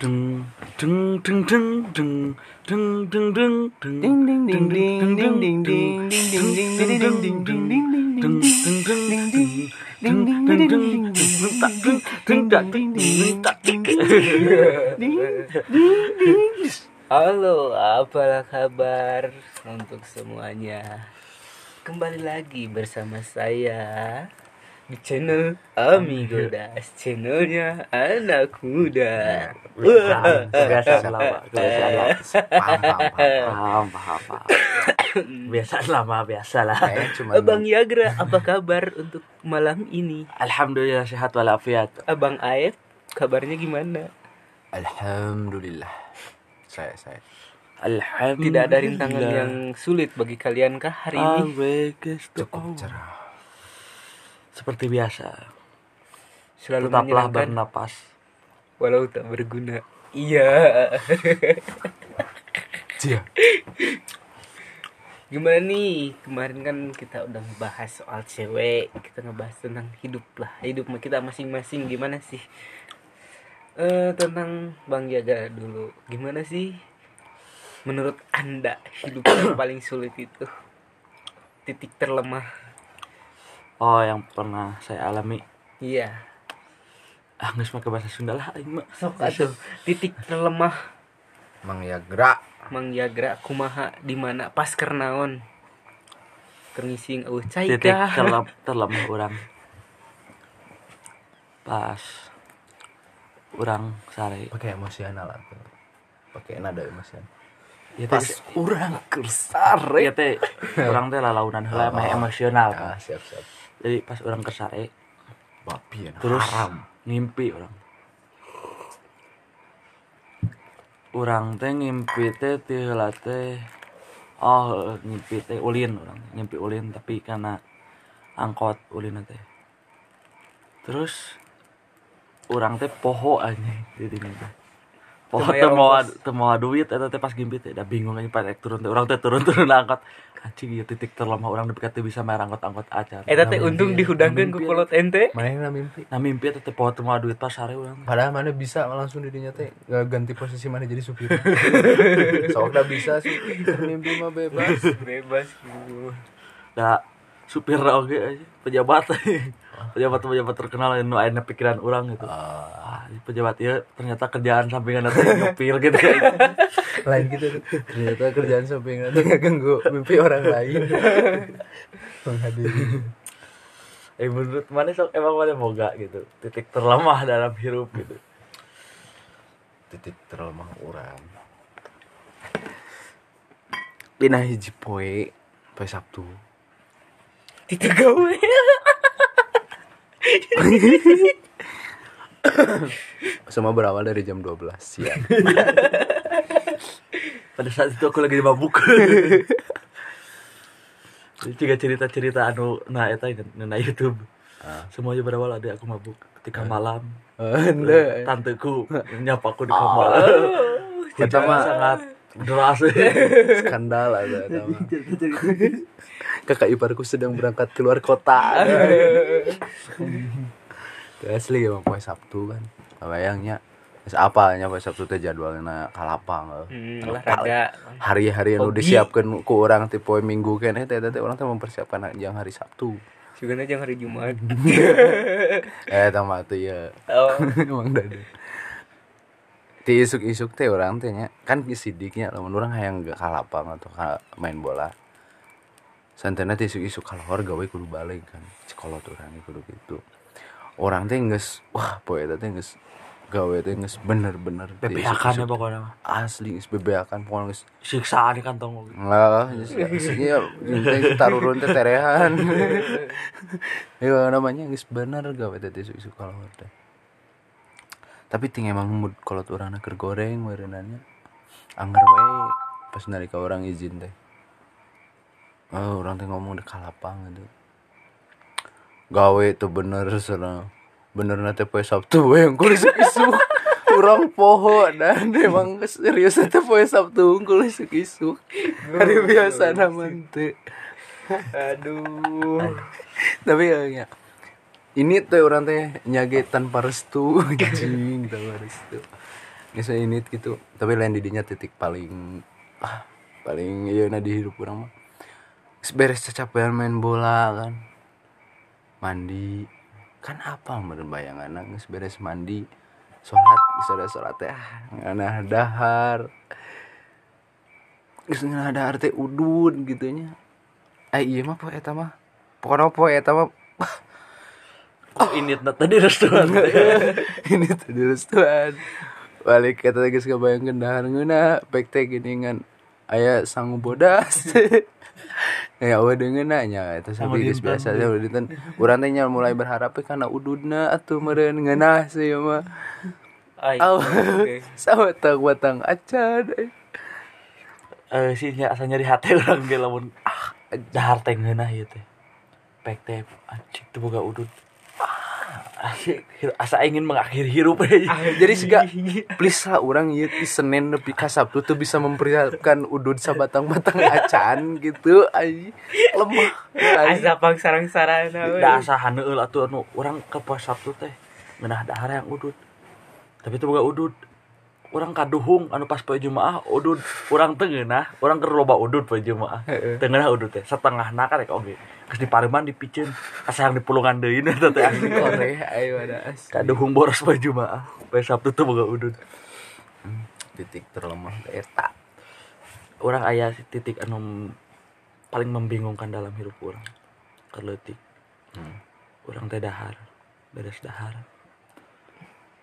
Deng deng deng deng deng deng deng deng deng Ding ding ding ding ding ding ding ding ding ding ding ding ding ding Halo, apalah kabar untuk semuanya? Kembali lagi bersama saya di channel Amigo Das, channelnya anak muda. Kebiasaan lama Kebiasaan lama Paham paham paham. Kebiasaan lama biasa lah. Cuma Abang Yagra, apa kabar untuk malam ini? Alhamdulillah sehat walafiat. Abang Aep, kabarnya gimana? Alhamdulillah. Saya saya. Alhamdulillah Tidak ada rintangan yang sulit bagi kalian kah hari ini? Cukup cerah. Seperti biasa Selalu Tetaplah bernapas walau tak berguna. Iya. Cia. Gimana nih? Kemarin kan kita udah ngebahas soal cewek, kita ngebahas tentang hidup lah, hidup kita masing-masing gimana sih? Eh tentang Bang Jaga dulu, gimana sih? Menurut anda hidup yang paling sulit itu titik terlemah? Oh yang pernah saya alami Iya. Ah nggak pakai bahasa Sunda lah aing mah. Sok atuh titik terlemah Mang Yagra. Mang Jagra kumaha di mana pas kernaon? Kernising eueuh cai Titik terlem, terlemah orang Pas Orang sare Pakai emosional atau pakai nada emosional. Ya Pas orang kersare. Ya teh Orang teh lalaunan heula mah emosional kan Ah, siap siap. Jadi pas orang kesare Babi ya. Terus haram. ngimpi orang Orang teh ngimpi teh ti heula teh Oh ngimpi teh ulin orang Ngimpi ulin tapi karena Angkot ulin teh Terus Orang teh poho aja di teh Poho Teu teh mayar mau teu mau duit eta teh pas ngimpi teh da bingung aja pas turun teh urang teh turun-turun angkot anjing ieu titik terlemah orang dekat teh bisa mayar angkot-angkot acar Eta teh untung dihudangkeun ku kolot ente. Mana yang mimpi? Nah mimpi teh poho teu mau duit pas sare urang Padahal mana bisa langsung dirinya teh nggak ganti posisi mana jadi supir. Sok udah bisa sih mimpi mah bebas. Bebas da supir oge aja pejabat pejabat pejabat terkenal yang aya pikiran orang gitu Ah, ah, pejabat ya ternyata kerjaan sampingan nanti nyopir gitu kayak lain gitu. Ternyata kerjaan sampingan nggak ganggu mimpi orang lain. Menghadiri. eh menurut mana sok emang mana boga gitu titik terlemah dalam hidup gitu titik terlemah orang Dina hiji poe poe Sabtu Titik gawe. semua berawal dari jam 12 siang. Pada saat itu aku lagi mabuk. Jadi tiga cerita-cerita anu nah eta na YouTube. Ah. semuanya berawal ada aku mabuk ketika malam. Anda tanteku nyapa aku di kamar. Eta mah sangat deras. Skandal ada kakak iparku sedang berangkat keluar kota asli emang poe Sabtu kan. Bayangnya Terus apa nya poe Sabtu teh jadwalnya kalapang Hmm, olahraga. hari-hari yang udah disiapkan ku orang ti poe minggu kan teh teh teh orang teh mempersiapkan yang hari Sabtu. Sugana jeung hari Jumat. eh tamat tuh ya Oh, emang dada ti isuk-isuk teh orang teh nya kan sidiknya lamun orang hayang gak kalapang atau main bola. Santana teh isuk-isuk kalor gawe kudu balik kan sekolot orang kudu gitu orang teh geus wah poe eta teh geus gawe teh geus bener-bener bebeakan ya pokoknya asli geus bebeakan pokoknya geus siksaan di kantong Lah, maksudnya teh tarurun teh terehan. Ya namanya geus bener gawe teh isu-isu kalau teh. Tapi ting emang mood kalau urang keur goreng meureunannya. Angger wae pas nalika orang izin teh. Oh, orang teh ngomong di kalapang gitu. Gawe tuh bener sana. Bener teh poe Sabtu we engkul isu-isu. Urang poho dan emang serius teh poe Sabtu engkul isu-isu. Hari biasa naman teh. aduh. Tapi ya, ya. ini tuh orang teh nyage tanpa restu anjing tanpa restu Bisa ini gitu tapi lain didinya titik paling ah, paling iya nah di hidup orang mah beres cacapean main bola kan mandi. Kan apa meureun bayangan geus beres mandi? Sholat ada sholat teh ah nganah dahar. Geus nganah dahar teh udun gitunya eh iya mah poe eta mah. Pokoknya poe eta mah. Oh ini tadi restuan ini tadi restuan balik kata geus kebayangkeun dahar ngeuna pek teh geuningan aya sangu bodas ya eueuh deungeunna nya. Eta sabi geus biasa teh udah dinten. Urang teh nya mulai berharap kana ududna atuh meureun ngeunah sih mah. Ay, Aw, oke. sawatang watang acan eh. sih nya asa nyari hati orang ge lamun ah dahar teh ngeunah ieu teh. Pek teh anjing teu boga udud. Ah asik, asa ingin mengakhiri hirup jadi siga please lah orang ieu ti Senin nepi ka Sabtu tuh bisa memperlihatkan udud sabatang-batang acan gitu ai. Lemah. Asa pang sarang-sarana we. da asa haneueul atuh anu urang ke pos Sabtu teh ngeunah dahar yang udud. Tapi itu boga udud orang kaduhung anu pas poe Jumaah udud. Urang teu ngeunah urang keur loba udud poe Jumaah. Teu ngeunah udud teh setengahna karek oge. Geus di pareman dipiceun asa yang dipulungan deui eta teh asli koreh ai pada as kaduhung boros poe Jumaah. Poe Sabtu teh boga udud. Titik terlemah teh eta orang aya titik anu paling membingungkan dalam hidup orang. Keleutik Hmm. orang teh dahar beres dahar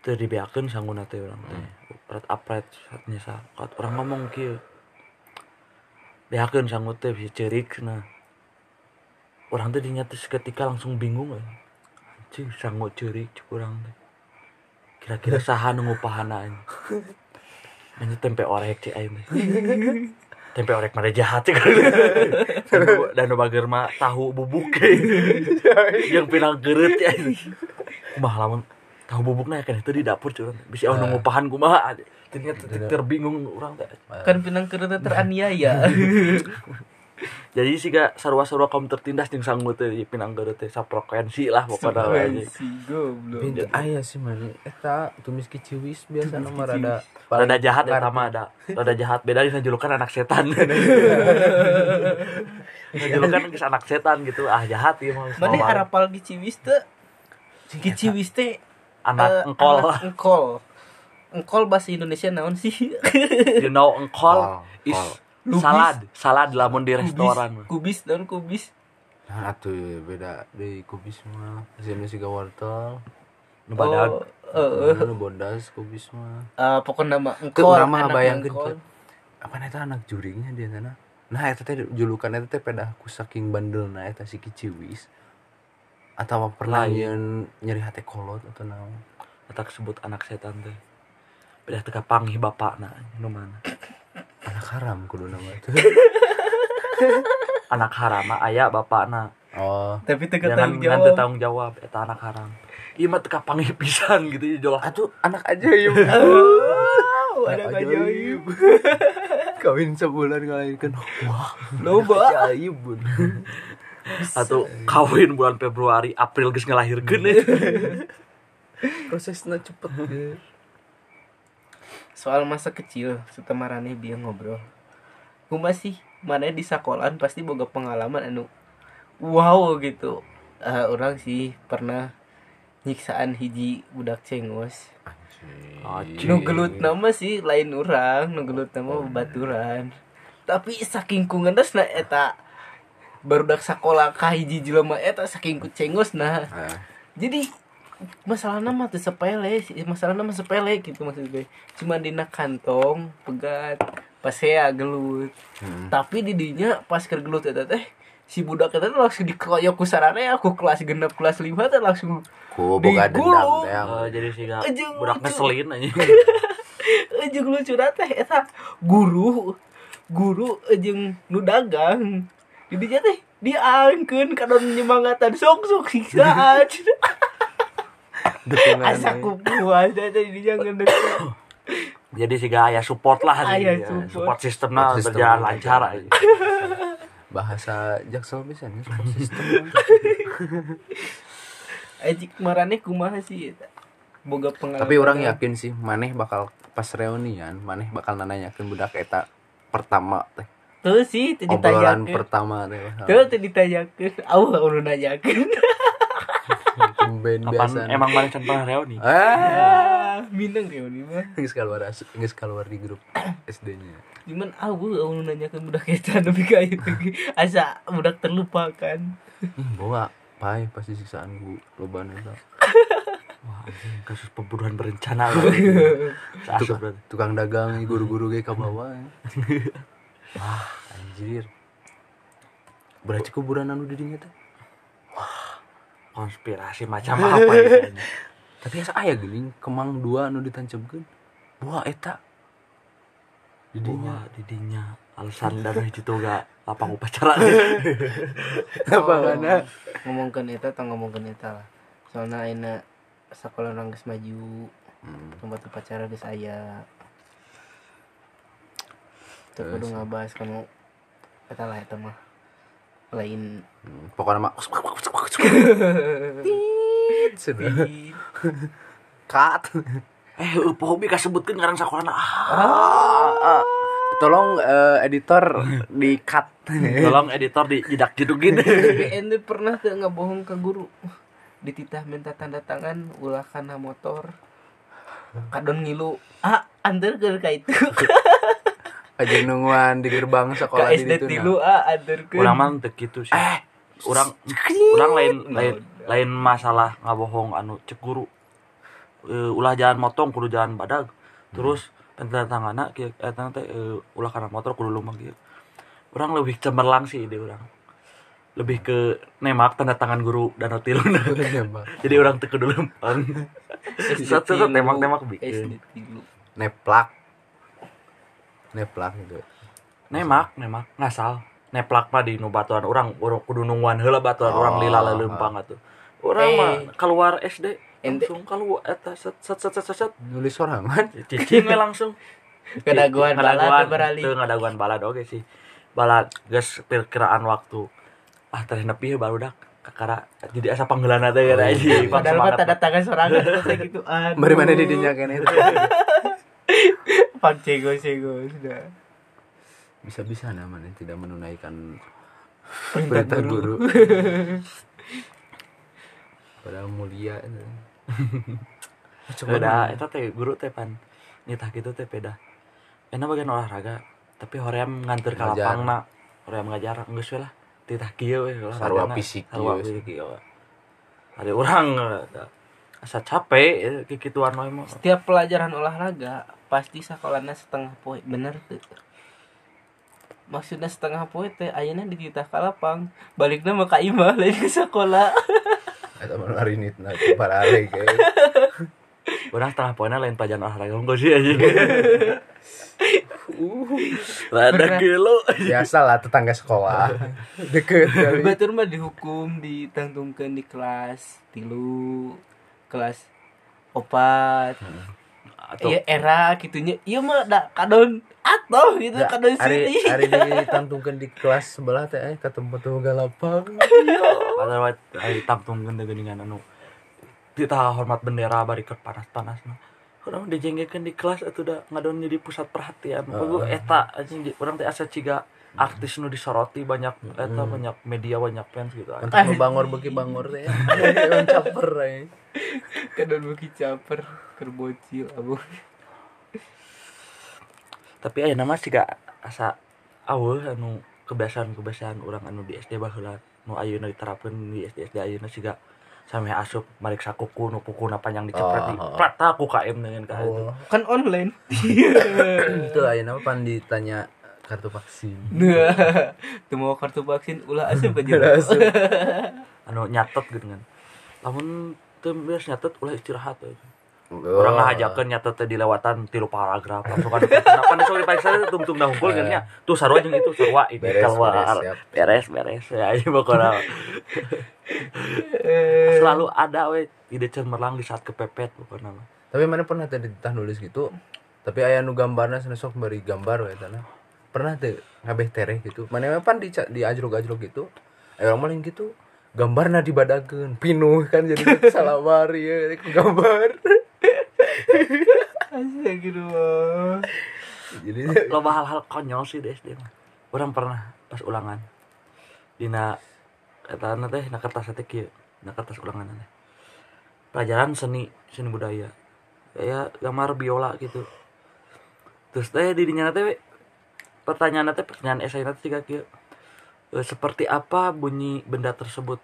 teu dibeakeun sangguna teh urang teh. Pret apret satnya sakat orang ngomong kieu. Beakeun sanggu teh bisa cerik nah orang teh dinya teh seketika langsung bingung eh. anjing sanggu cerik cek urang teh. Kira-kira saha nu ngupahana anjing? Hanya tempe orek cek tempe orek mana jahat cek dan bager mah tahu bubuk. Yang pinang geret ya kumah lamun tahu bubuknya kan itu di dapur curang bisa uh. ngupahan kumaha. Ternyata titik terbingung orang teh Kan pinang kereta teraniaya. jadi sih gak sarua-sarua kaum tertindas jeung sanggu teh di pinang geret teh saprokensi lah pokoknya. Aja Si goblok. Pintu aya sih man. Eta tumis kiciwis biasa mah rada rada jahat ya sama ada. Rada jahat beda dengan julukan anak setan. Julukan anak setan gitu. Ah jahat ya mah. Mana Sama arapal giciwis teh? Giciwis teh anak eh, engkol anak engkol. Engkol bahasa Indonesia naon sih? you know engkol Kol, is kol. Lubis. salad salad lamun di restoran. Kubis dan kubis. nah atuh ya, beda di kubis mah sini siga wortel nu badag Oh, eh, nu bodas kubis mah eh, pokoknya nama engkol. anak bayangkeun apa eta anak juringnya dia sana nah eta teh julukan eta teh pedah ku saking bandelna eta si kiciwis atau pernah Lain. nyeri hati kolot atau naon eta kesebut anak setan teh? Beda teka panggih bapakna nu mana? Anak haram kudu nama itu anak haram mah aya bapakna oh. Tapi teu jangan tanggung jawab. tanggung jawab eta anak haram. Ieu mah teka panggih pisan gitu ya jolah atuh anak ajaib. Oh, Anak ajaib. kawin sebulan ngalahirkan wah. Loba. ajaib atau kawin bulan Februari April geus ngelahirkeun ya. prosesnya cepet. Soal masa kecil, setemarane dia ngobrol. Kumaha sih? Mana di sekolahan pasti boga pengalaman anu wow gitu. Eh orang sih pernah nyiksaan hiji budak cengos. Anjing. Nu gelut nama sih lain orang, nu gelut nama baturan. Tapi saking kungeunasna eta barudak sakola ka hiji jelema eta saking ku cengos nah. Ah, Jadi masalahnya mah teu sepele sih, masalahnya mah sepele gitu maksud gue. Cuma dina kantong pegat pas saya gelut. hmm. Tapi di dinya pas keur gelut eta teh si budak eta teh langsung dikeroyok ku sarane aku kelas genep kelas 5 teh langsung ku boga dendam teh Eh, jadi sih budak ngeselin aja ujung lucu teh eta guru guru ujung nu dagang di dinya teh diangkeun kadon nyemangatan sok sok siksaan asa kupuas teh di dinya ngeundeuk jadi sih gak aya support lah Aya nih, ya. support. support Support system. berjalan lancar. aja. Bahasa jaksel bisa nih support system. Ajik marane kumaha sih? Boga pengalaman. Tapi orang yakin sih maneh bakal pas reunian maneh bakal nanyakeun budak eta pertama teh tuh sih obrolan ditanyakeun pertama teh tuh teu ditanyakeun Allah udah nanyakeun tumben kapan biasa emang mana pernah reuni? Ah. Ah minang reuni mah. Geus keluar asu- geus keluar di grup SD-nya cuman aku udah nanyakeun budak eta tapi kayak lagi asa budak terlupakan Ih, boga pai pasti siksaan gua loban eta wah kasus pembunuhan berencana. Seasup tukang, tukang dagang guru-guru ge ka bawah ya. wah anjir. Berarti kuburan anu di dinya teh konspirasi macam apa ya tapi asa aya geuning kemang dua anu ditancapkeun. Buah eta. Di dinya Wah, didinya. Alasan dan hiji toga lapang upacara. Apa kana ngomongkan eta tong ngomongkan eta lah. Soalnya aina sekolah orang geus maju Hmm. tempat upacara geus aya. Teu Terus. kudu ngabahas kamu eta lah eta mah. Lain. Hmm, pokoknya mah cut eh eueuh hobi kasebutkeun ngaran sakolana ah. Ah, tolong eh, editor di cut tolong editor di jidak jedugin BN teh pernah teu ngabohong ke guru. Dititah minta tanda tangan ulah kana motor. Kadon ngilu ah antar ke ka itu aja nungguan di gerbang sekolah di itu tilu ah antar ke urang mah teu kitu sih. Eh urang urang lain lain lain masalah ngabohong anu cek guru. Eh, ulah jalan motong kudu jalan badag. Terus tanda tangana kieu eta teh eh, ulah kana motor kudu lumah kieu urang lebih cemerlang sih ide urang. Lebih ke nemak tanda tangan guru dan tilu. Jadi orang kudu lempeng satu tembak SD bikin neplak neplak gitu. Nemak nemak. Ngasal. Neplak mah di nu batuan orang urang kudu nungguan heula batuan orang Oh. lila leumpang atuh. Orang Eh. mah keluar SD langsung keluar eta set set set set set, set. nulis sorangan. Cicing we langsung. Kedaguan balad beralih. teu ngadaguan balad oke sih. Balad geus perkiraan waktu. Ah teh nepi baru dak. Kakara jadi asa panggeulana teh aja padahal mah tanda tangan sorangan kayak gitu. Aduh bari mana di dinya kene? itu pak cego cego sudah bisa-bisa namanya tidak menunaikan Perintah perintah guru. guru padahal mulia itu. Beda, eta teh guru teh pan nitah gitu teh beda. Enak bagian olahraga, tapi hoream nganter ka Ngajar. lapangna. Hoream ngajar geus we lah. Titah kieu we Sarua fisik Sarua kieu. fisik. Ada orang eh, asa capek eh, kikituan mah. setiap pelajaran olahraga pasti sekolahnya setengah poe bener tuh maksudnya setengah poe teh ayeuna di titah ka lapang balikna mah ka imah lain ke sekolah mah hari ini nah parale kayak. Urang setengah poinnya lain pelajaran olahraga enggak sih aja. Lada kilo. Biasa lah tetangga sekolah. Deket kali. batur mah dihukum ditangtungkeun di kelas tilu kelas opat Atau iya era gitunya iya mah da kadon atau gitu Ya, kadon hari sini hari ditantungkan di kelas sebelah teh eh ketemu tuh galapang. Padahal wat ai tamtungkeun teh geuningan anu kita hormat bendera bari keur panas-panas mah. Urang dijengkeun di kelas atuh da ngadon jadi pusat perhatian. Kudu eta anjing urang teh asa ciga artis nu disoroti banyak eta banyak media banyak fans gitu. Untuk membangor bagi bangor teh. Caper eh. kadon bagi caper kerbocil abu Tapi aya nama ciga asa aweuh anu kebiasaan-kebiasaan urang anu di SD baheula nu ayeuna diterapkeun di SD SD ayeuna ciga sampai asup balik sakuku nu pukuna panjang dicepret di Oh, oh. prata ku KM dengan ka itu. Oh. kan online Itu nama pan ditanya kartu vaksin. nah tuh mau kartu vaksin ulah asup aja anu nyatet gitu kan lamun teu beres nyatet ulah istirahat we. Oh. orang ngahajakeun nyatet teh dilewatan tilu paragraf langsung kan kenapa nih sok diperiksa teh tungtung dah hunkul kan nya tuh sarua jeung itu sarua ini Beres, keluar beres, beres beres ya aja pokoknya selalu ada we ide cemerlang di saat kepepet pokoknya Tapi mana pernah tadi tah nulis gitu. Tapi aya nu gambarna sana sok bari gambar we tanah. Pernah teh ngabeh tereh gitu. Mana pan di di ajrog-ajrog gitu. Aya orang maling gitu. Gambarna dibadageun pinuh kan jadi salah bari ya gambar. Astagfirullah. jadi loba hal-hal konyol sih di SD mah orang pernah pas ulangan dina kata teh na kertas teh kieu na kertas ulangan teh pelajaran seni seni budaya kayak gambar biola gitu terus teh di dinya teh pertanyaan teh pertanyaan esai teh tiga kieu. Eh, seperti apa bunyi benda tersebut?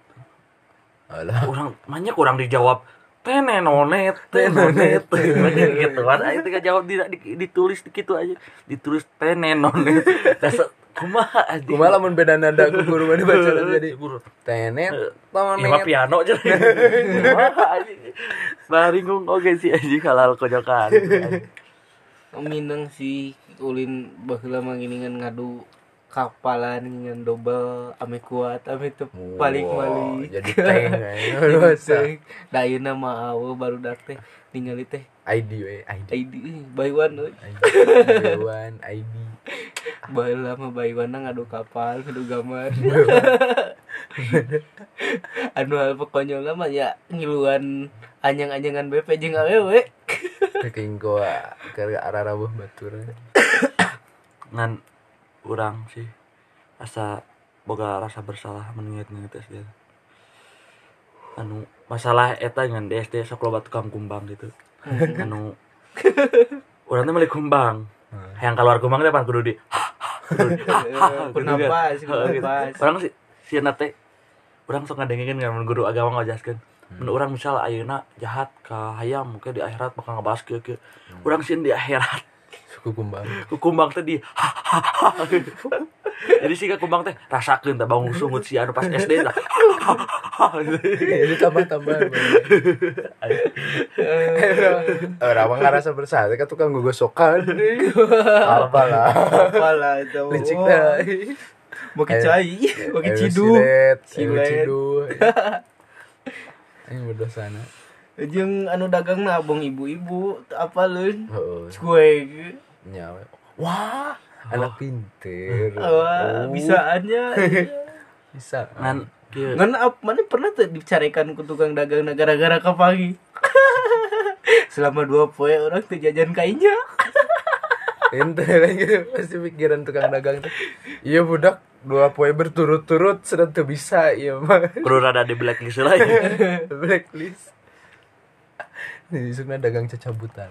Alah. Orang banyak orang dijawab. Tenenonet tenonet gitu kan. Ayo tiga jawab tidak di- ditulis gitu aja. Ditulis tenenonet. Dasar kumaha anjing? Kumaha lamun beda nada ku guru mana baca jadi? Buru. tenet Iya tonet piano aja kumaha anjing? Baringung oke sih anjing halal kojokan. Minang sih ulin baheula manginingan ngadu kapalan ngan double ame kuat ame teu paling Wow, mali. jadi tank aja. Dosa. da ayeuna mah awe baru dak teh ningali teh. ID we ID ID eh, buy one ID Dewan ID baheula mah buy one ngadu kapal ngadu gambar. Anu hal konyol mah ya ngiluan anyang-anyangan BP jeung awewe. Kaking gua ke arah rabuh baturan ngan orang sih asa boga rasa bersalah mengingat-ingat SD anu masalah eta ngan di SD sok loba tukang kumbang gitu. Anu orang tuh beli kumbang yang keluar kumbang teh pan kudu di kan. kunapas. orang sih si nate orang sok ngadengin kan mun guru agama ngajaskeun mun urang misal ayeuna jahat ka hayam mungkin di akhirat bakal ngebahas kieu kieu urang sih di akhirat suku kumbang kumbang teh di jadi sih kumbang teh rasakeun teh bangun sungut si anu pas SD tah. Jadi tambah tambah orang mah ngerasa bersalah kan tukang gogosokan. Apa lah apalah itu. Licik Oh, dah. Mau kecai mau Ayo cidu ini berdosana jeung anu dagang nabung ibu-ibu apa leun? Heeh. kue nyawa wah anak pinter. Wah Oh, bisaannya. Bisa. Ngan kieu ngan ap mana pernah tuh dicarikan ku tukang dagang na gara-gara kapangi selama dua poe orang tuh jajan kainnya. Ente gitu pasti pikiran tukang dagang tuh. Iya budak. Dua poe berturut-turut sudah tuh bisa iya mah kudu rada di blacklist lagi. Blacklist. Nih dagang cacabutan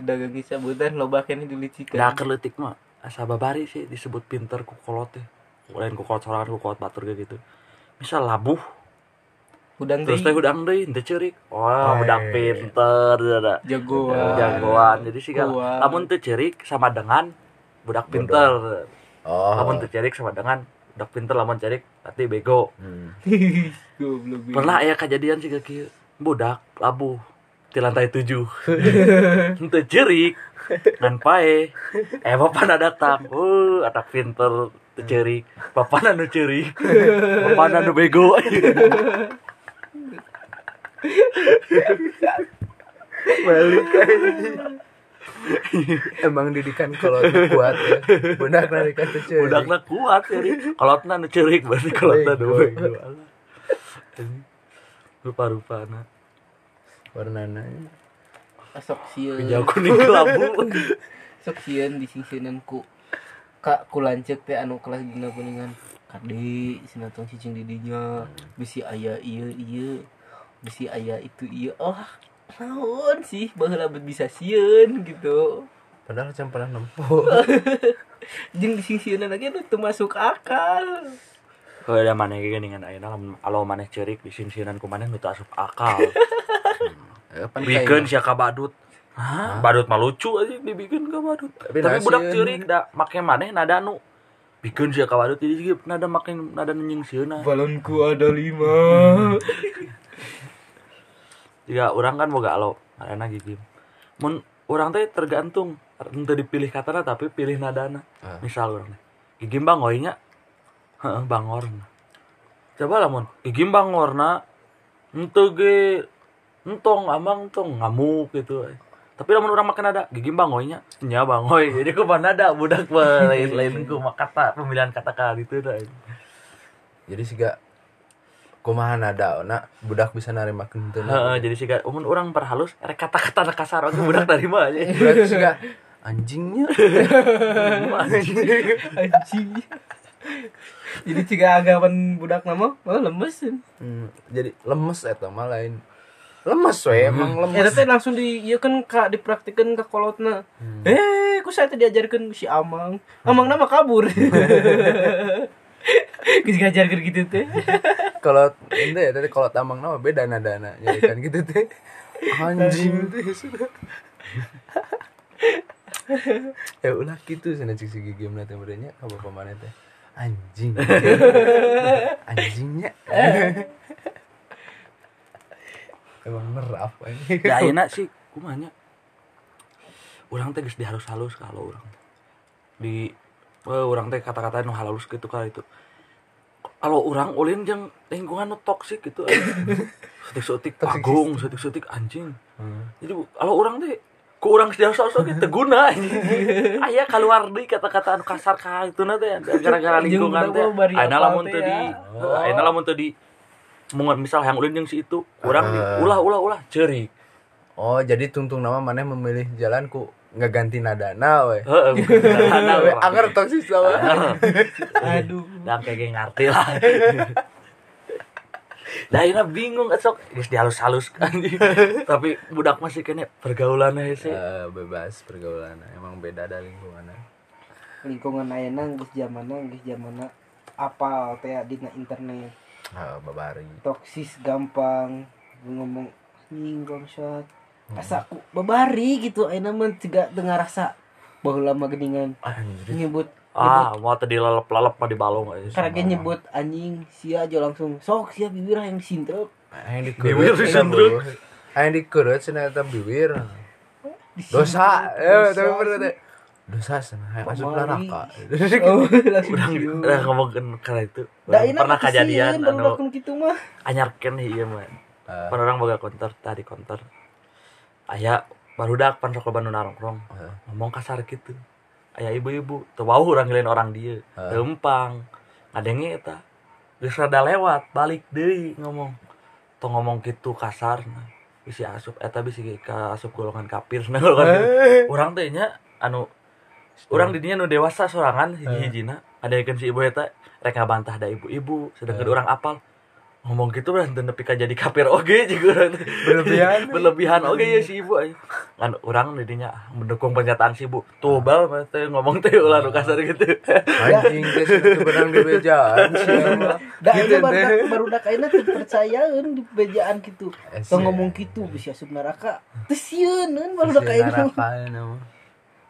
dagang sabutan loba kene dilicikan. Da keleutik mah asa babari sih disebut pinter ku kolot teh lain ku kolot sorangan ku kolot batur kayak gitu. Misal labuh. Udang terus teh udang deui teu ceurik. Wah Oh, budak iya. pinter jagoan. Jagoan. Jadi sih kan Kuat. lamun teu ceurik sama dengan budak pinter. Oh. Lamun teu ceurik sama dengan budak pinter lamun ceurik berarti bego. Hmm. pernah ya kejadian sih kieu. Budak labuh di lantai tujuh. Ente cerik ngan pae eh bapak datang. Uh anak pinter teu cerik bapak nu cerik bapak nu bego. Balik. Emang didikan kalau kuat ya. Budak narikan cuy budakna kuat cerik kalau nu cerik berarti kalau nu bego. Rupa rupana warnanya sok sieun hijau kuning kelabu. Sok sieun disingsieunan ku. Kak ku lanceuk teh anu kelas dina kuningan. Kade sinatong cicing di dinya bisi aya ieu ieu. Bisi aya itu ieu. Oh naon sih? Baheula bet bisa sieun gitu. Padahal jam pernah nempuh. Jeung disingsieunan lagi teu masuk akal. Kalau ada mana gini ayeuna lamun alo maneh cerik di sinsinan ku maneh nu teu asup akal. pan bikin kain. sia ka badut Hah? badut mah lucu aja dibikin ka badut Tapi tapi budak ya. ceurik da make maneh nada nu bikin sia ka badut jadi sih nada make nada nying sieuna balonku ada lima jika orang kan boga alo arena gigi mun orang teh tergantung ente dipilih katana tapi pilih nadana Ah. misal orang gigi bangoinya heeh bangorna coba lamun gigi bangorna ente ge entong amang entong ngamuk gitu. Tapi lamun orang makan ada gigi bangoinya nya bangoy jadi ku nada budak lain lain ku kata pemilihan kata kali itu dah. Jadi sih gak kumaha nada nak budak bisa narima kenteuna Heeh, jadi sih umun orang perhalus rek kata-kata kasar oke budak dari mana aja. Berarti sih Kak, anjingnya anjing. Jadi jika agapan budak nama malah lemes. Hmm, jadi lemes eta mah lain lemes we emang ya lemes teh langsung di iya kan kak dipraktikan ke kolotna. Eh ku saya diajarkan si amang? Amang nama kabur. Geus ngajarkeun gitu teh. Kalau ente ya tadi kalau tamang nama beda nadana jadi kan gitu teh. Anjing. Teh sudah. Ya ulah gitu sana cik sigi game nanti berenya apa pemane teh? Anjing. Anjingnya emang merap ini ya enak sih. Kumanya orang teh geus dihalus-halus kalau orang di eh, orang teh kata-kata nu halus gitu kali itu. Kalau orang ulin jeung lingkungan nu toksik gitu sutik-sutik agung sutik-sutik anjing. Hmm. jadi kalau orang teh ku orang sudah sosok gitu guna ayah keluar deui kata-kata kasar ka itu teh gara-gara lingkungan teh. lamun teh teu di ya. ayeuna lamun teu di mun misal yang ulin jeung si itu orang di Ah. ulah ulah ulah ceurik oh jadi tungtung nama mana memilih jalan ku ngeganti nadana we heeh bukan we anger toksis sama. Aduh. Dan kayak gak ngerti lah. Lah ini bingung esok. Geus dihalus-halus kan. Tapi budak masih kene pergaulannya sih. Eh, bebas pergaulan. Emang beda dari lingkungan lingkungan ayeuna geus zamanna geus zamanna apal teh dina internet ah babari. Toksis gampang ngomong anjing bangsat asa aku babari gitu ayeuna mah juga dengar rasa bahwa lama geningan. Anjir. Nyebut ah mau tadi lalep-lalep mah di balong aja karena dia nyebut anjing sia aja langsung. Sok sia bibir yang sintruk Aing Bibir dikurut. Aing dikurut cenah eta bibir. Dosa. Eh, tapi bener. Dosa cenah hayang asup neraka. oh udah udah ngomongin karena itu. Pernah kejadian anu. gitu mah. Anyarkeun iya mah. Eh, pan orang boga konter tadi konter. Aya barudak pan sok loba nu nongkrong eh, ngomong kasar gitu. Ayah ibu-ibu wow orang ngelain orang dia Ah. tempang ngadenge eta. Geus rada lewat balik deui ngomong. Tuh ngomong gitu kasar nah bisi asup eta bisi ka asup golongan kafir nah golongan Eh. orang teh nya anu orang di dinya nu dewasa sorangan hiji-hijina ada yang si ibu eta rek ngabantah da ibu-ibu sedangkan orang apal. Ngomong gitu berarti nepi ka jadi kafir oge juga. Berlebihan. berlebihan oge ya si ibu kan orang didinya mendukung pernyataan si ibu. Tuh bal teh ngomong teh ulah nu kasar gitu. Anjing itu benang di bejaan da Gitu aja baru baru ayeuna teu percayaan di bejaan gitu Eh, ngomong gitu bisa asup neraka. Teu sieun baru neraka nama.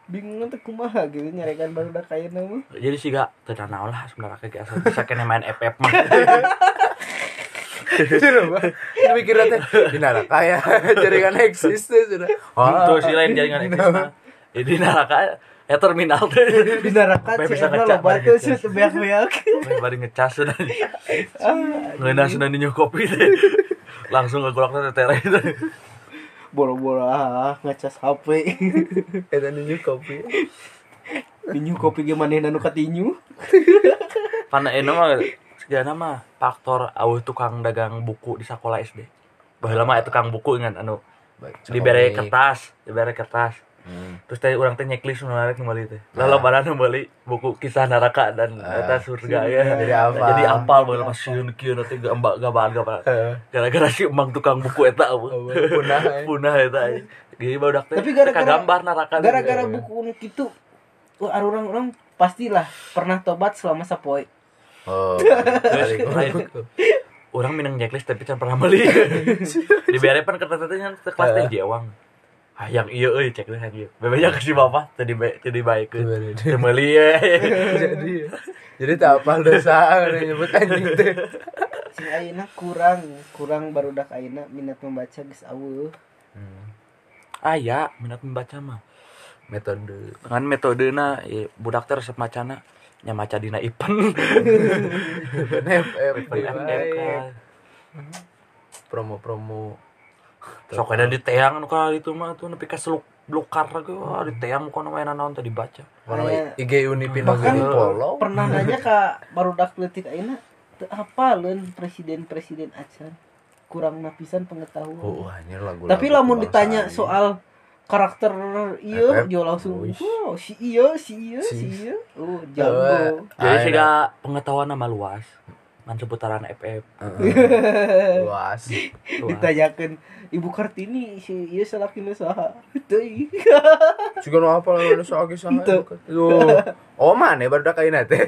Bingung teh kumaha gitu nyarekan baru dak ayeuna mah. Jadi sih gak tenang lah sebenarnya kayak asal bisa kena main FF mah. Coba. Mikir teh di neraka ya. Jaringan eksis teh sudah. tuh si lain jaringan eksis mah. Jadi neraka ya terminal. Teh di neraka bisa cewekna ngecak, loba bae teu ngecas. sih beak-beak bari ngecas sudah. Ngeuna sudah di kopi teh langsung ngegolok teh tere ah ngecas HP Eta nunjuk kopi. tinju kopi ge manehna nu katinju karena ini mah segala mah faktor awuh tukang dagang buku di sekolah SD bahwa lama tukang buku ingat anu dibere kertas dibere kertas Hmm. terus teh orang teh nyeklis nu narek nu bali teh lalu barang nu bali buku kisah neraka dan eta surga ya Jadi hafal. jadi apal bae pas sieun kieu nanti gambak gambaan Heeh. gara-gara si emang tukang buku eta apa punah, eh. punah eta jadi badak teh Tapi gara-gara- gambar neraka gara-gara buku ada orang-orang pastilah pernah tobat selama sapoe Oh. Lain. orang minang checklist tapi can pernah beli dibere pan kertas teh nya kelas teh jewang ah yang iya euy checklist yang iya. Bebenya ke si bapak tadi baik tadi baik teu meuli ye jadi jadi tak apal dosa udah nyebut anjing teh sing ayeuna kurang kurang barudak ayeuna minat membaca geus aweuh. Aya minat membaca mah. Metode. Dengan metodena ya, budak teh resep macana nya maca dina ipen. FF promo-promo sok ada di teang nu ka itu mah tuh nepi ka seluk blukar ge wah di teang kono mainan naon teh dibaca Mana IG Unipin bahkan lagi follow pernah nanya ka barudak leutik ayeuna teu apaleun presiden-presiden acan? Kurang napisan pengetahuan. Oh anjir lagu tapi lamun ditanya soal karakter iya jo langsung oh si iya si iya Si- si iya oh jago. Jadi Ayo. sih pengetahuan nama luas man seputaran FF luas luas. ditanyakan ibu kartini si iya salakina saha? Teuing. Juga nu apa lah nu kisah Ente. yo oh mana? Baru dah kain teh.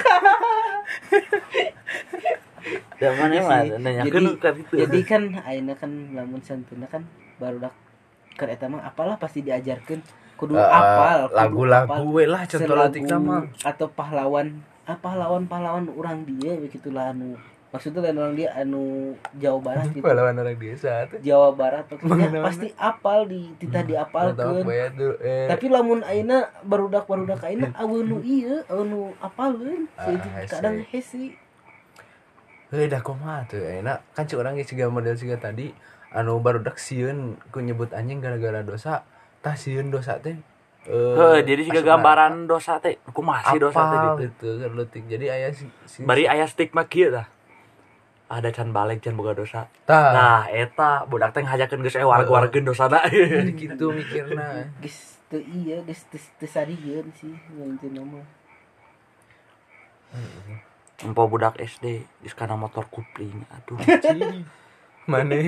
Zaman ini mah Jadi- nanya jadi, kan itu. jadi kan aina kan lamun santuna kan baru dak keur eta mah apalah pasti diajarkan kudu Eh, apal lagu-lagu we lah contoh letik nama atau pahlawan ah, pahlawan pahlawan orang dia begitulah anu. Maksudnya lain orang dia anu Jawa Barat gitu. Pahlawan orang desa tuh. Jawa Barat maksudnya pasti apal di titah Tahu diapalkeun eh. Tapi lamun aina barudak barudak aina aweun nu ieu aweun nu apalkeun Ah, kadang hese Hei dah kumaha tuh enak kan cik orang geus model siga tadi anu baru dak sieun ku nyebut anjing gara-gara dosa tah sieun dosa teh Heh, jadi sih asupan gambaran dosa teh ku masih dosa teh gitu. gitu letik jadi aya si, si Bari aya stigma kieu tah. Ada can balik can boga dosa. tah Nah, eta budak teh ngajakeun geus eh warga-wargeun dosana. jadi gitu mikirna geus teu iya geus teu sarieun sih ngeunceun mah Empo budak SD geus kana motor kupling. Aduh. mana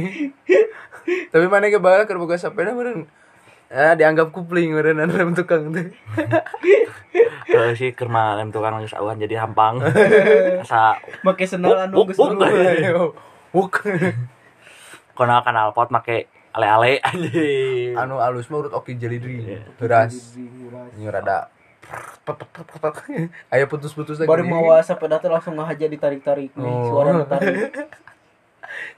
tapi mana ke bawah keur boga sepeda meureun ah dianggap kupling meureun rem tukang Heeh sih keur mah lem tukang geus awan jadi hampang. Asa make sendal anu geus wuk, nurun. Wuk. kono kanal pot make ale-ale anjing. anu alus mah urut oki jelidri Iya. beras ini rada aya putus-putus lagi baru mawa sepeda teh langsung ngahaja ditarik-tarik nih Oh. suara tarik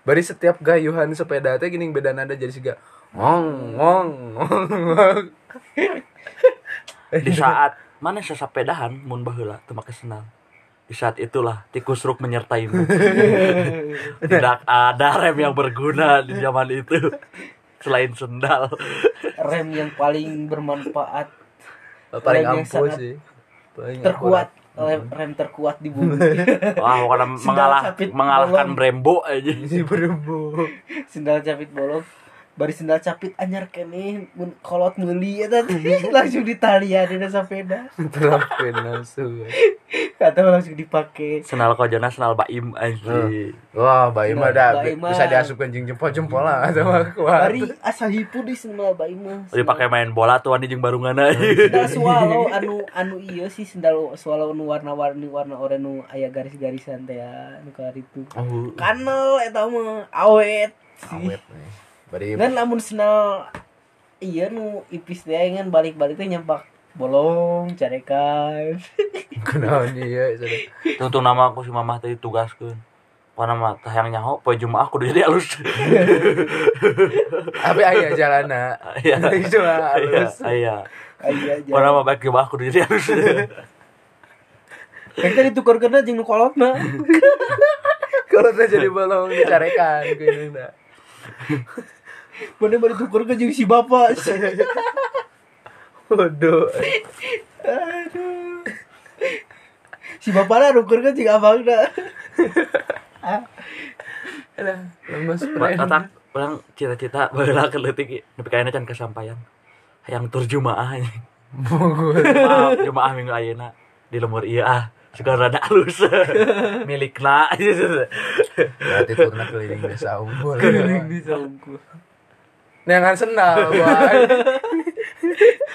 bari setiap gayuhan sepeda teh gini beda nada jadi siga ngong ngong ngong Di saat mana sesapedahan mun baheula teu make sendal. Di saat itulah tikus ruk menyertaimu. Tidak ada rem yang berguna di zaman itu selain sendal. rem yang paling bermanfaat paling Rem yang ampuh sangat sih Paling terkuat akurat. rem, rem terkuat di bumi Wah, mengalah mengalahkan bolong. Brembo aja. si berembu sendal capit bolong bari sendal capit anyar kene mun kolot meuli eta teh langsung ditalian dina sepeda terapin langsung atau langsung dipake. Senal kojona senal baim wah bayi mah dah Bayi bi- mah. bisa diasupkan jeng jempol jempol lah atau mah kuat. Bari asa hipu di sendal bayi mah Dipakai main bola tuh anu jeung barungan aja. sendal swallow anu anu iya sih sendal swallow nu warna-warni warna oranye nu aya garis-garisan teh ya nu kalar itu oh. Kanel eta mah awet. Sih awet nih bari dan lamun sendal iya nu ipis teh ngan balik-balik teh nyampak bolong carekan kenaon iya sudah Tuh nama aku si mamah tadi tugaskeun. Pokona mah tah yang nyaho poe Jumaah kudu jadi alus. tapi aya jalana Iya. itu mah Iya, halus iya. aya aja Pokona mah baik Jumaah kudu jadi alus. Kayak tadi tukar kena jeung nu kolotna. kalau teh jadi bolong dicarekan kayaknya Mana baru tukar ke si bapak. Waduh. Aduh. Si bapak lah nuker ke jeung abangna. Lemes Tatak orang cita-cita baheula ke leutik nepi ka can kesampaian. Hayang tur Jumaah. Maaf, Jumaah minggu ayeuna di lemur iya ah. Suka rada halus. Milikna. Berarti turna keliling desa unggul. Keliling di saungku. Nengan sendal, boy.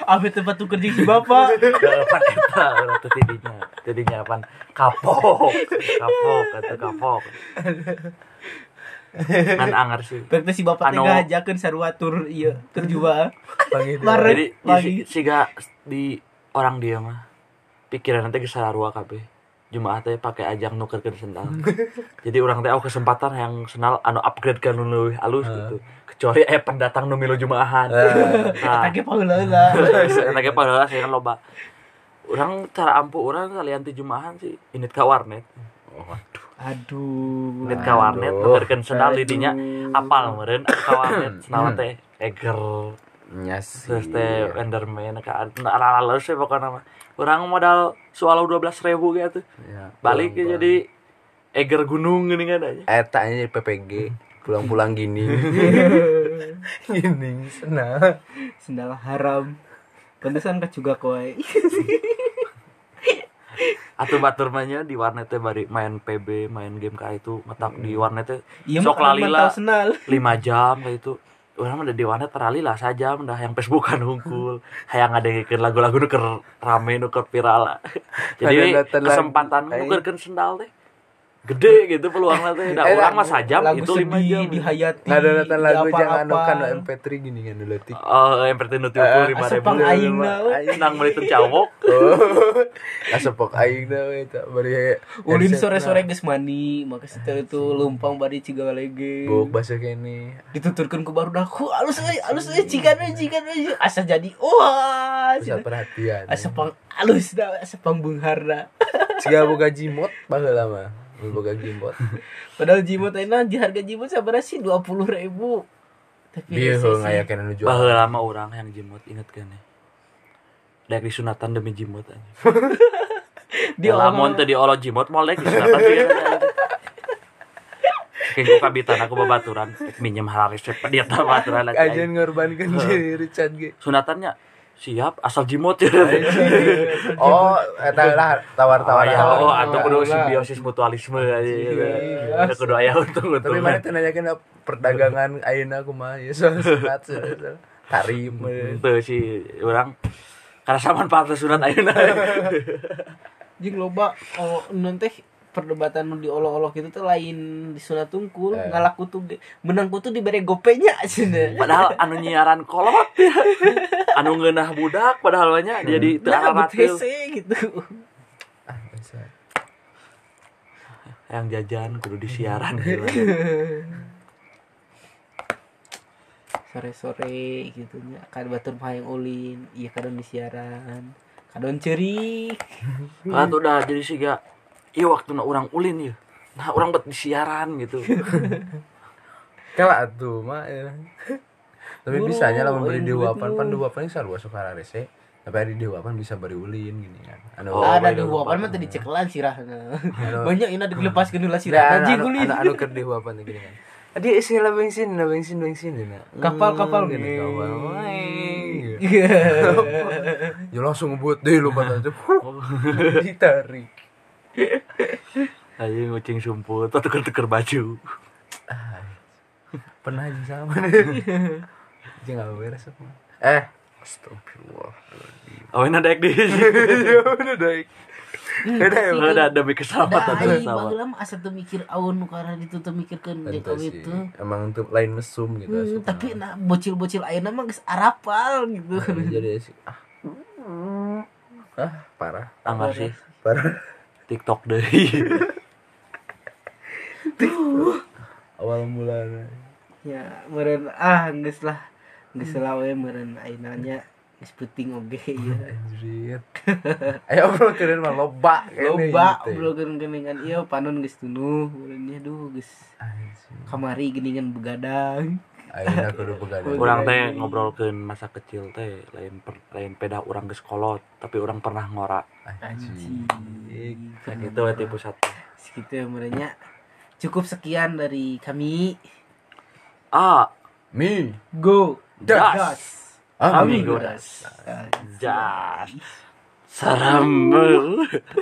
Apa tempat tuker jeung si bapak? Kapan eta urang teh tidinya. Tidinya pan kapok. Kapok eta kapok. Kan anger sih. Berarti si bapak Anu- ngajakeun sarua tur ieu tur. Mare. Jadi di, siga di orang dia mah pikiran nanti ke sarua kabeh. Jumaah teh pakai ajang nukerkeun sendal. Jadi orang teh aku kesempatan yang senal anu upgrade kan nu leuwih alus gitu. Kecuali aya pendatang nu milu Jumaahan. Nah, Tage paheula. Lagi padahal saya kan loba. Orang cara ampuh orang kalian ti Jumaahan sih init ka warnet. Aduh. Init ka warnet nukerkeun sendal didinya apal meureun ka warnet sendal teh eger Nyas. terus teh Enderman ka ala ala sih pokoknya mah. Orang modal soal dua belas ribu gitu. Ya, Balik pulang, jadi Eger gunung gini kan aja Eta nya jadi PPG pulang-pulang gini. Gini. Senang sendal haram. Pantesan ka juga kowe atau batur mahnya di warnetnya bari main PB main game kayak itu ngetak di warnetnya iya sok lalila 5 jam kayak itu. Orang udah di warnet terali lah saja dah. Yang Facebookan hungkul hayang ada yang lagu-lagu nu keur rame nu keur viral lah. Jadi kesempatan lagu. nu keur sendal teh gede gitu peluangnya teh nah, Eh, orang mah lagu- sajam lagu itu 5 sedih jam dihayati ada nonton lagu diapa-apa. jangan kan MP3 gini kan dulu tik Oh, yang pertama nu tiupul Eh, lima ribu. aing. Nang beli cawok. oh asapok aing dah tak bari ulin sore-sore na. geus mandi maka setelah itu lumpang bari cigalege buk bahasa kene dituturkan ke baru alus euy alus euy cikan euy cikan euy asa jadi wah bisa perhatian asa pang alus da asa pang beunghar da Siga boga jimot baheula mah boga jimot padahal jimot ayeuna di harga jimot sabaraha sih 20.000 tapi dia rese sih. ngayakeun anu jual Baheula lama orang yang jimot inget kan ya. Dek disunatan demi jimot aja. di lamun teh di olo jimot mau dek disunatan sih. Kayak gue kabitan aku babaturan minjem halaris dia babaturan lagi. aja ngorbankan diri Richard ge Sunatannya siap asal jimot. Ya. oh eta lah tawar-tawar. Ya, oh, atau kudu simbiosis mutualisme aja. Ya kudu aya untung tapi mana teh nanyakeun perdagangan ayeuna kumaha ya soal sunat tarim Tuh si orang karena sama manfaat sunat ayeuna. jeung loba oh non teh perdebatan di olo-olo gitu tuh lain di sunat tungkul Eh. ngalah kutu menang kutu dibere gopenya cenah Padahal anu nyiaran kolot ya. Anu ngeunah budak padahal banyak jadi teu nah gitu. Ah yang jajan kudu disiaran gitu. sore-sore gitu nya kan batur hayang ulin iya kadon di siaran kadon cerik Kan udah jadi siga iya waktu na orang ulin ya. Nah, orang bet disiaran gitu. Kala atuh mah ya. Tapi Oh, bisanya lah memberi dewapan duit pan lu. dewapan sarua suka rese. Tapi hari dewapan bisa beri ulin gini kan. Anu Oh, ada baik. mah tadi cekelan sirahna Anu- banyak ini dilepaskeun heula Nah, sirahna anu, anjing anu, ulin anu, anu dewapan gini kan. Adi isi lah bensin, lah bensin, bensin dina. Kapal-kapal Hmm, gini. kapal. Ya langsung ngebut deh lu pada tuh. Ditarik. Ayo ngucing sumput, atau tuker-tuker baju. Ah, Pernah aja sama. Jangan nggak beres apa. Eh, astagfirullah. Oh, ini ada di. Ya udah daik. Beda ya, Ada demi keselamatan Da aing bersama. baheula mah asa teu mikir nu karena ditu teu mikirkeun jeung teu Emang untuk lain mesum gitu. Hmm, tapi nah bocil-bocil ayeuna mah geus arapal gitu Nah, jadi sih ah. ah parah Anggar sih parah TikTok deh. awal mulanya ya meureun ah geus lah. Geus lah we meureun ayeuna nya geus penting oge ya. Anjir ayo bro keren mah loba kene loba bro geningan ieu panon geus tunuh meureun duh geus kamari geningan begadang ayeuna kudu begadang Orang teh ngobrolkeun masa kecil teh lain per, lain peda orang geus kolot, tapi orang pernah ngora. anjing Kan itu tipe satu. segitu ya nya cukup sekian dari kami Ah, mi go Das. Ami. Amigo das. Jas. Sarambel.